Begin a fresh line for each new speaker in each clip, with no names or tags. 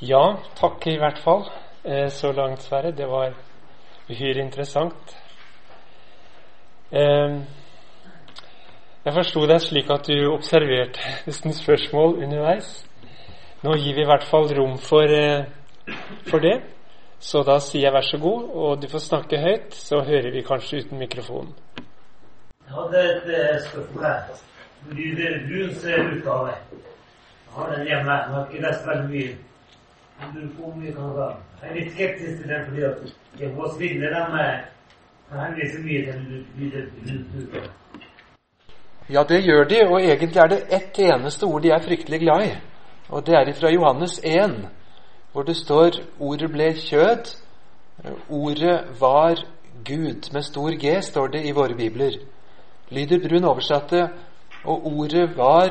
Ja, takk i hvert fall. Eh, så langt, Sverre. Det var uhyre interessant. Eh, jeg forsto deg slik at du observerte nesten spørsmål underveis. Nå gir vi i hvert fall rom for, eh, for det. Så da sier jeg vær så god, og du får snakke høyt, så hører vi kanskje uten mikrofonen.
Jeg hadde et spørsmål her. Lyder av deg. Jeg har den hjemme. Jeg har ikke lest veldig mye. Jeg er litt skeptisk til den fordi at mye til Lyder Bruns utgave.
Ja, det gjør de, og egentlig er det ett eneste ord de er fryktelig glad i. Og det er fra Johannes 1, hvor det står 'Ordet ble kjød'. Ordet var Gud. Med stor G står det i våre bibler. Lyder Brun oversatte 'Og ordet var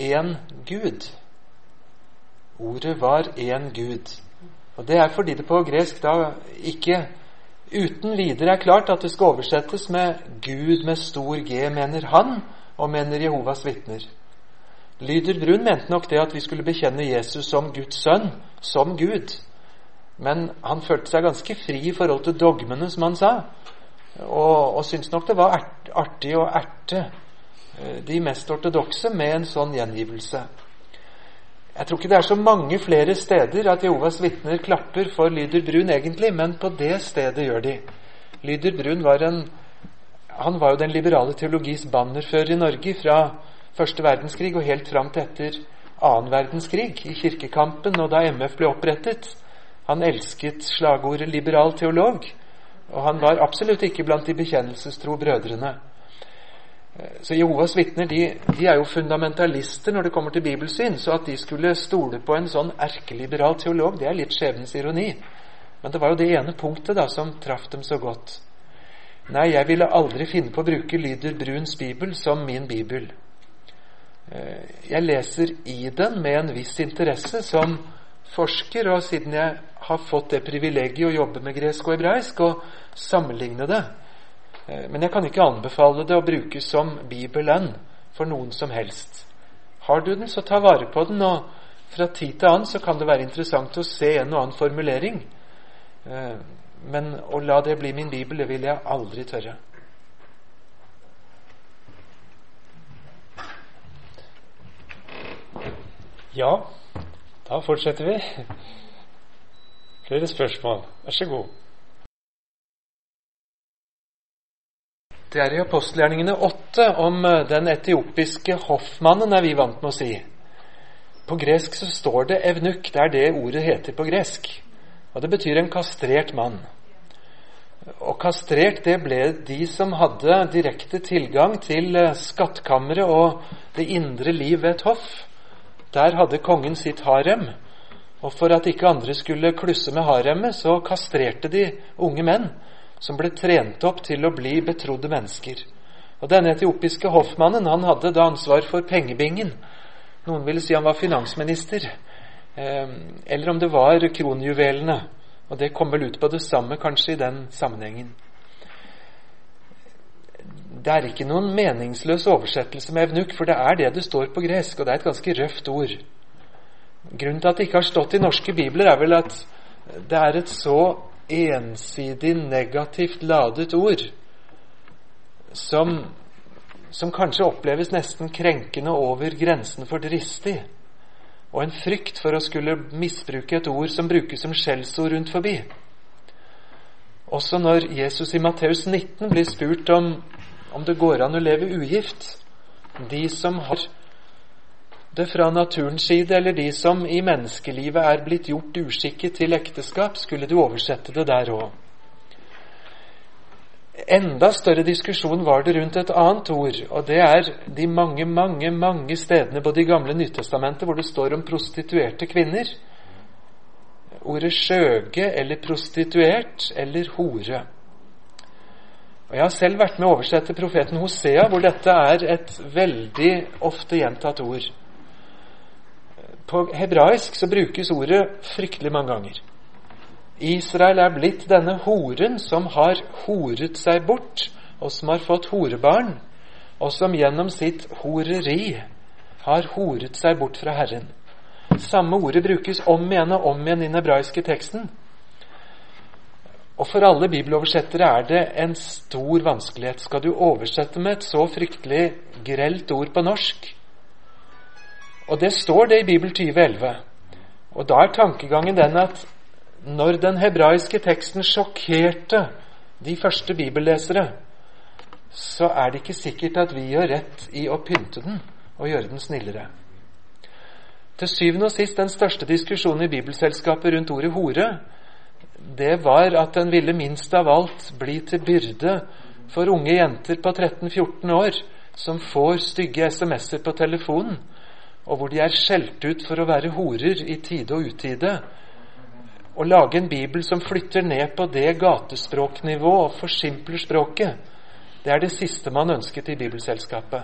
én Gud'. Ordet var én Gud. Og Det er fordi det på gresk da ikke uten videre er klart at det skal oversettes med Gud med stor G, mener han, og mener Jehovas vitner. Lyder Brun mente nok det at vi skulle bekjenne Jesus som Guds sønn, som Gud. Men han følte seg ganske fri i forhold til dogmene, som han sa, og, og syntes nok det var artig å erte eh, de mest ortodokse med en sånn gjengivelse. Jeg tror ikke det er så mange flere steder at Jehovas vitner klapper for Lyder Brun, egentlig, men på det stedet gjør de. Lyder Brun var en han var jo den liberale teologis bannerfører i Norge fra første verdenskrig og helt fram til etter annen verdenskrig, i kirkekampen og da MF ble opprettet. Han elsket slagordet 'liberal teolog', og han var absolutt ikke blant de bekjennelsestro brødrene. Så Jehovas vitner de, de, er jo fundamentalister når det kommer til bibelsyn. Så at de skulle stole på en sånn erkeliberal teolog, det er litt skjebnens ironi. Men det var jo det ene punktet da som traff dem så godt. Nei, jeg ville aldri finne på å bruke Lyder Bruns bibel som min bibel. Eh, jeg leser i den med en viss interesse som forsker, og siden jeg har fått det privilegiet å jobbe med gresk og hebraisk og sammenligne det. Eh, men jeg kan ikke anbefale det å bruke som Bibelen for noen som helst. Har du den, så ta vare på den, og fra tid til annen så kan det være interessant å se en og annen formulering. Eh, men å la det bli min bibel, det vil jeg aldri tørre.
Ja, da fortsetter vi. Flere spørsmål. Vær så god.
Det er i apostelgjerningene åtte om eh, den etiopiske hoffmannen, er vi vant med å si. På gresk så står det evnuk. Det er det ordet heter på gresk. Og det betyr en kastrert mann. Og kastrert, det ble de som hadde direkte tilgang til eh, skattkammeret og det indre liv ved et hoff. Der hadde kongen sitt harem. Og for at ikke andre skulle klusse med haremmet, så kastrerte de unge menn som ble trent opp til å bli betrodde mennesker. Og Denne etiopiske hoffmannen han hadde da ansvar for pengebingen. Noen ville si han var finansminister. Eh, eller om det var kronjuvelene. Og det kommer vel ut på det samme kanskje i den sammenhengen. Det er ikke noen meningsløs oversettelse med evnuk, for det er det det står på gresk, og det er et ganske røft ord. Grunnen til at det ikke har stått i norske bibler, er vel at det er et så ensidig negativt ladet ord som, som kanskje oppleves nesten krenkende over grensen for dristig, og en frykt for å skulle misbruke et ord som brukes som skjellsord rundt forbi. Også når Jesus i Matteus 19 blir spurt om om det går an å leve ugift. De som har det fra naturens side, eller de som i menneskelivet er blitt gjort uskikket til ekteskap, skulle du oversette det der òg. Enda større diskusjon var det rundt et annet ord, og det er de mange, mange mange stedene på Det Gamle Nyttestamentet hvor det står om prostituerte kvinner. Ordet skjøge eller prostituert eller hore. Og Jeg har selv vært med å oversette profeten Hosea, hvor dette er et veldig ofte gjentatt ord. På hebraisk så brukes ordet fryktelig mange ganger. Israel er blitt denne horen som har horet seg bort, og som har fått horebarn, og som gjennom sitt horeri har horet seg bort fra Herren. Samme ordet brukes om igjen og om igjen i den hebraiske teksten. Og for alle bibeloversettere er det en stor vanskelighet. Skal du oversette med et så fryktelig grelt ord på norsk? Og det står det i Bibel 2011. Og da er tankegangen den at når den hebraiske teksten sjokkerte de første bibellesere, så er det ikke sikkert at vi gjør rett i å pynte den og gjøre den snillere. Til syvende og sist den største diskusjonen i Bibelselskapet rundt ordet hore, det var at den ville minst av alt bli til byrde for unge jenter på 13-14 år som får stygge SMS-er på telefonen, og hvor de er skjelt ut for å være horer i tide og utide. Å lage en bibel som flytter ned på det gatespråknivå og forsimpler språket, det er det siste man ønsket i Bibelselskapet.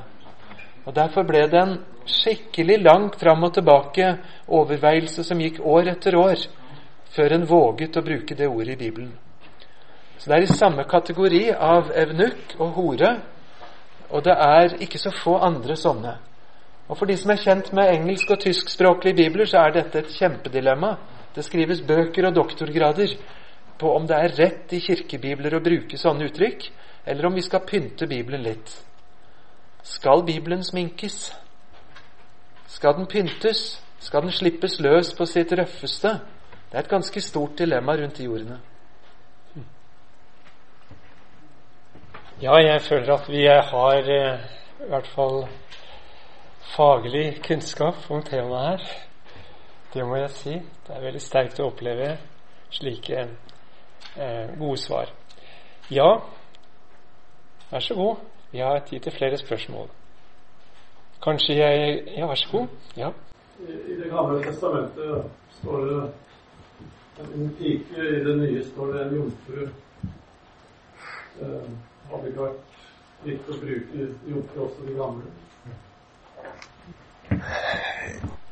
Og Derfor ble det en skikkelig langt fram og tilbake overveielse som gikk år etter år, før en våget å bruke det ordet i Bibelen. Så det er i samme kategori av evnukk og hore, og det er ikke så få andre sånne. Og For de som er kjent med engelsk- og tyskspråklige bibler, så er dette et kjempedilemma. Det skrives bøker og doktorgrader på om det er rett i kirkebibler å bruke sånne uttrykk, eller om vi skal pynte Bibelen litt. Skal Bibelen sminkes? Skal den pyntes? Skal den slippes løs på sitt røffeste? Det er et ganske stort dilemma rundt de ordene.
Ja, jeg føler at vi har eh, i hvert fall faglig kunnskap om temaet her. Det må jeg si. Det er veldig sterkt å oppleve slike eh, gode svar. Ja, vær så god. Vi har tid til flere spørsmål. Kanskje jeg Ja, vær så god. Ja.
I Det gamle testamentet står det en pike. I det nye står det en jomfru. Eh, hadde ikke vært riktig å bruke jomfru også de gamle?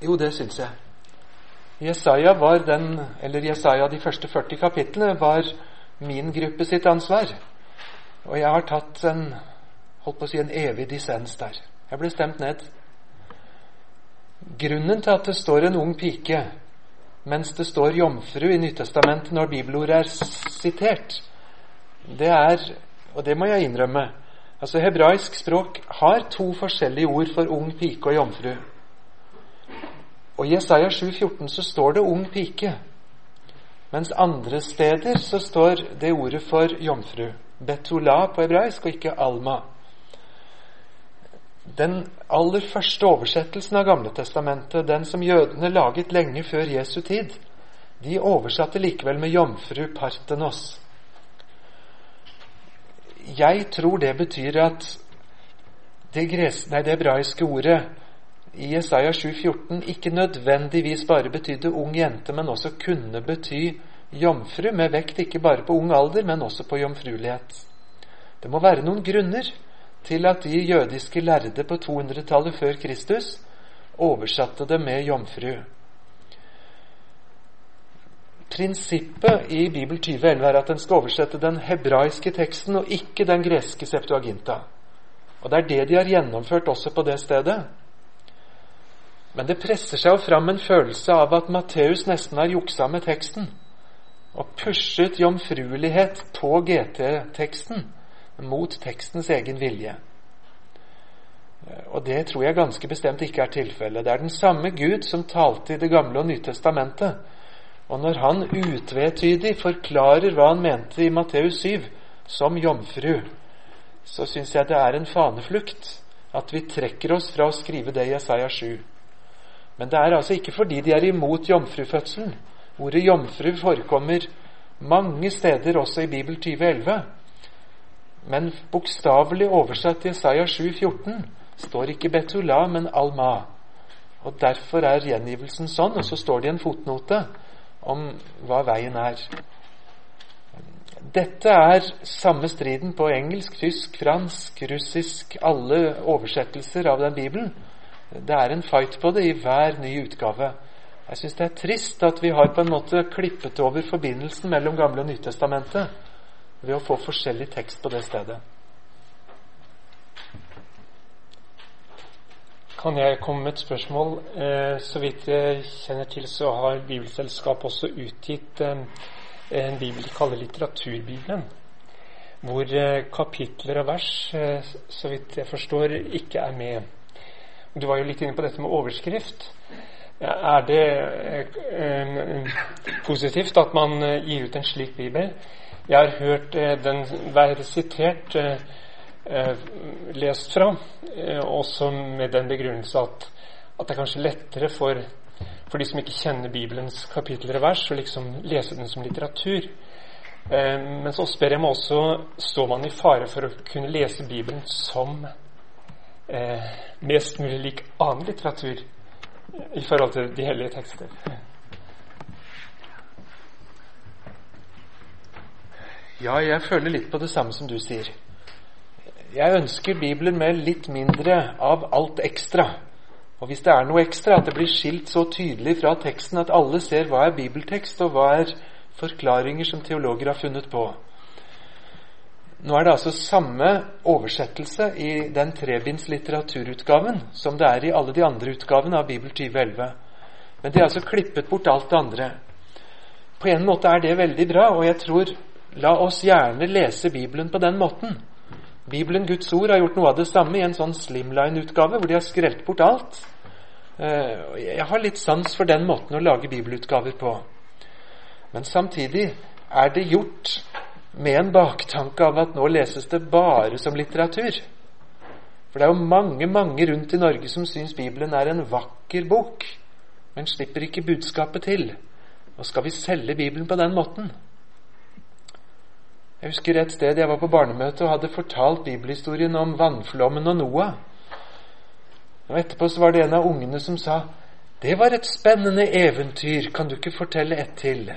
Jo, det syns jeg. Jesaja var den, eller Jesaja de første 40 kapitlene var min gruppe sitt ansvar. Og jeg har tatt en holdt på å si en evig dissens der. Jeg ble stemt ned. Grunnen til at det står en ung pike, mens det står jomfru i Nyttestamentet når bibelordet er sitert, det er, og det må jeg innrømme altså Hebraisk språk har to forskjellige ord for ung pike og jomfru. Og I Jesaja 7,14 så står det 'ung pike', mens andre steder så står det ordet for jomfru. Betula på hebraisk, og ikke alma. Den aller første oversettelsen av Gamle Testamentet, den som jødene laget lenge før Jesu tid, de oversatte likevel med jomfru Partenos. Jeg tror det betyr at det, gres, nei, det hebraiske ordet i Jesaja 7,14 ikke nødvendigvis bare betydde ung jente, men også kunne bety jomfru, med vekt ikke bare på ung alder, men også på jomfruelighet. Det må være noen grunner til at de jødiske lærde på 200-tallet før Kristus oversatte det med jomfru. Prinsippet i Bibel 2011 er at en skal oversette den hebraiske teksten og ikke den greske septuaginta. Og Det er det de har gjennomført også på det stedet. Men det presser seg jo fram en følelse av at Matteus nesten har juksa med teksten og pushet jomfruelighet på GT-teksten mot tekstens egen vilje. Og det tror jeg ganske bestemt ikke er tilfellet. Det er den samme Gud som talte i Det gamle og Nytestamentet. Og når han utvetydig forklarer hva han mente i Matteus 7 som jomfru, så syns jeg det er en faneflukt at vi trekker oss fra å skrive det i Jesaja 7. Men det er altså ikke fordi de er imot jomfrufødselen. Ordet jomfru forekommer mange steder også i Bibel 2011. Men bokstavelig oversatt til Isaiah 7,14 står ikke Betula, men Alma. Og Derfor er gjengivelsen sånn, og så står det i en fotnote om hva veien er. Dette er samme striden på engelsk, tysk, fransk, russisk, alle oversettelser av den Bibelen. Det er en fight på det i hver ny utgave. Jeg syns det er trist at vi har på en måte klippet over forbindelsen mellom Gamle og Nytestamentet ved å få forskjellig tekst på det stedet.
kan jeg komme med et spørsmål. Eh, så vidt jeg kjenner til, så har Bibelselskapet også utgitt eh, en bibel de kaller litteraturbibelen. Hvor eh, kapitler og vers, eh, så vidt jeg forstår, ikke er med. Du var jo litt inne på dette med overskrift. Er det eh, positivt at man eh, gir ut en slik bibel? Jeg har hørt den være sitert eh, lest fra, eh, også med den begrunnelse at, at, det er kanskje lettere for, for, de som ikke kjenner Bibelens kapitler og vers, å liksom lese den som litteratur. Eh, men så spør jeg meg også står man i fare for å kunne lese Bibelen som eh, mest mulig lik annen litteratur i forhold til de hellige tekster.
Ja, jeg føler litt på det samme som du sier. Jeg ønsker Bibelen med litt mindre av alt ekstra. Og hvis det er noe ekstra, at det blir skilt så tydelig fra teksten at alle ser hva er bibeltekst, og hva er forklaringer som teologer har funnet på. Nå er det altså samme oversettelse i den trebinds litteraturutgaven som det er i alle de andre utgavene av Bibel 2011. Men de har altså klippet bort alt det andre. På en måte er det veldig bra, og jeg tror La oss gjerne lese Bibelen på den måten. Bibelen, Guds ord, har gjort noe av det samme i en sånn slimline-utgave, hvor de har skrelt bort alt. Eh, jeg har litt sans for den måten å lage bibelutgaver på. Men samtidig er det gjort med en baktanke av at nå leses det bare som litteratur. For det er jo mange, mange rundt i Norge som syns Bibelen er en vakker bok, men slipper ikke budskapet til. Og skal vi selge Bibelen på den måten? Jeg husker et sted jeg var på barnemøte og hadde fortalt bibelhistorien om vannflommen og Noah. Og Etterpå så var det en av ungene som sa 'Det var et spennende eventyr. Kan du ikke fortelle ett til?'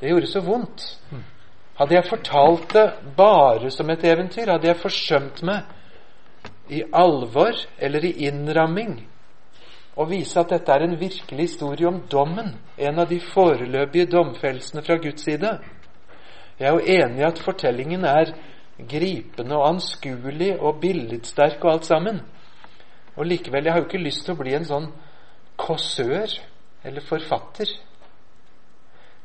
Det gjorde så vondt. Hadde jeg fortalt det bare som et eventyr, hadde jeg forsømt meg i alvor eller i innramming å vise at dette er en virkelig historie om dommen, en av de foreløpige domfellelsene fra Guds side. Jeg er jo enig i at fortellingen er gripende og anskuelig og billedsterk og alt sammen. Og likevel, jeg har jo ikke lyst til å bli en sånn kåsør eller forfatter.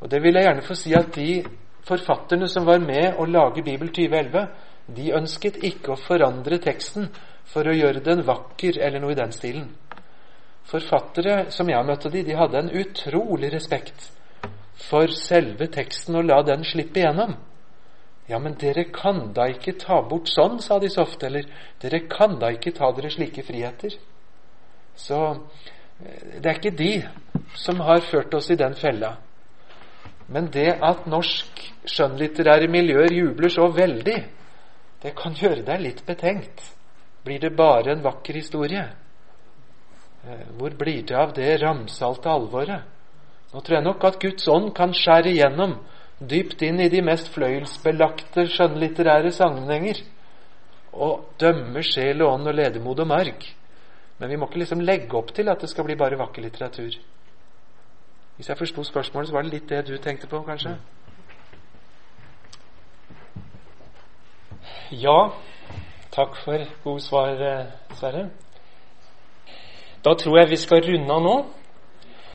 Og det vil jeg gjerne få si at de forfatterne som var med å lage Bibel 2011, de ønsket ikke å forandre teksten for å gjøre den vakker eller noe i den stilen. Forfattere som jeg møtte de, de hadde en utrolig respekt for selve teksten og la den slippe igjennom. Ja, men dere kan da ikke ta bort sånn, sa de så ofte. Eller dere kan da ikke ta dere slike friheter. Så eh, det er ikke de som har ført oss i den fella. Men det at norsk skjønnlitterære miljøer jubler så veldig, det kan gjøre deg litt betenkt. Blir det bare en vakker historie? Eh, hvor blir det av det ramsalte alvoret? Nå tror jeg nok at Guds ånd kan skjære igjennom dypt inn i de mest fløyelsbelagte skjønnlitterære sammenhenger og dømme sjel og ånd og ledemod og marg. Men vi må ikke liksom legge opp til at det skal bli bare vakker litteratur. Hvis jeg forsto spørsmålet, så var det litt det du tenkte på, kanskje?
Ja. Takk for gode svar, Sverre. Da tror jeg vi skal runde av nå.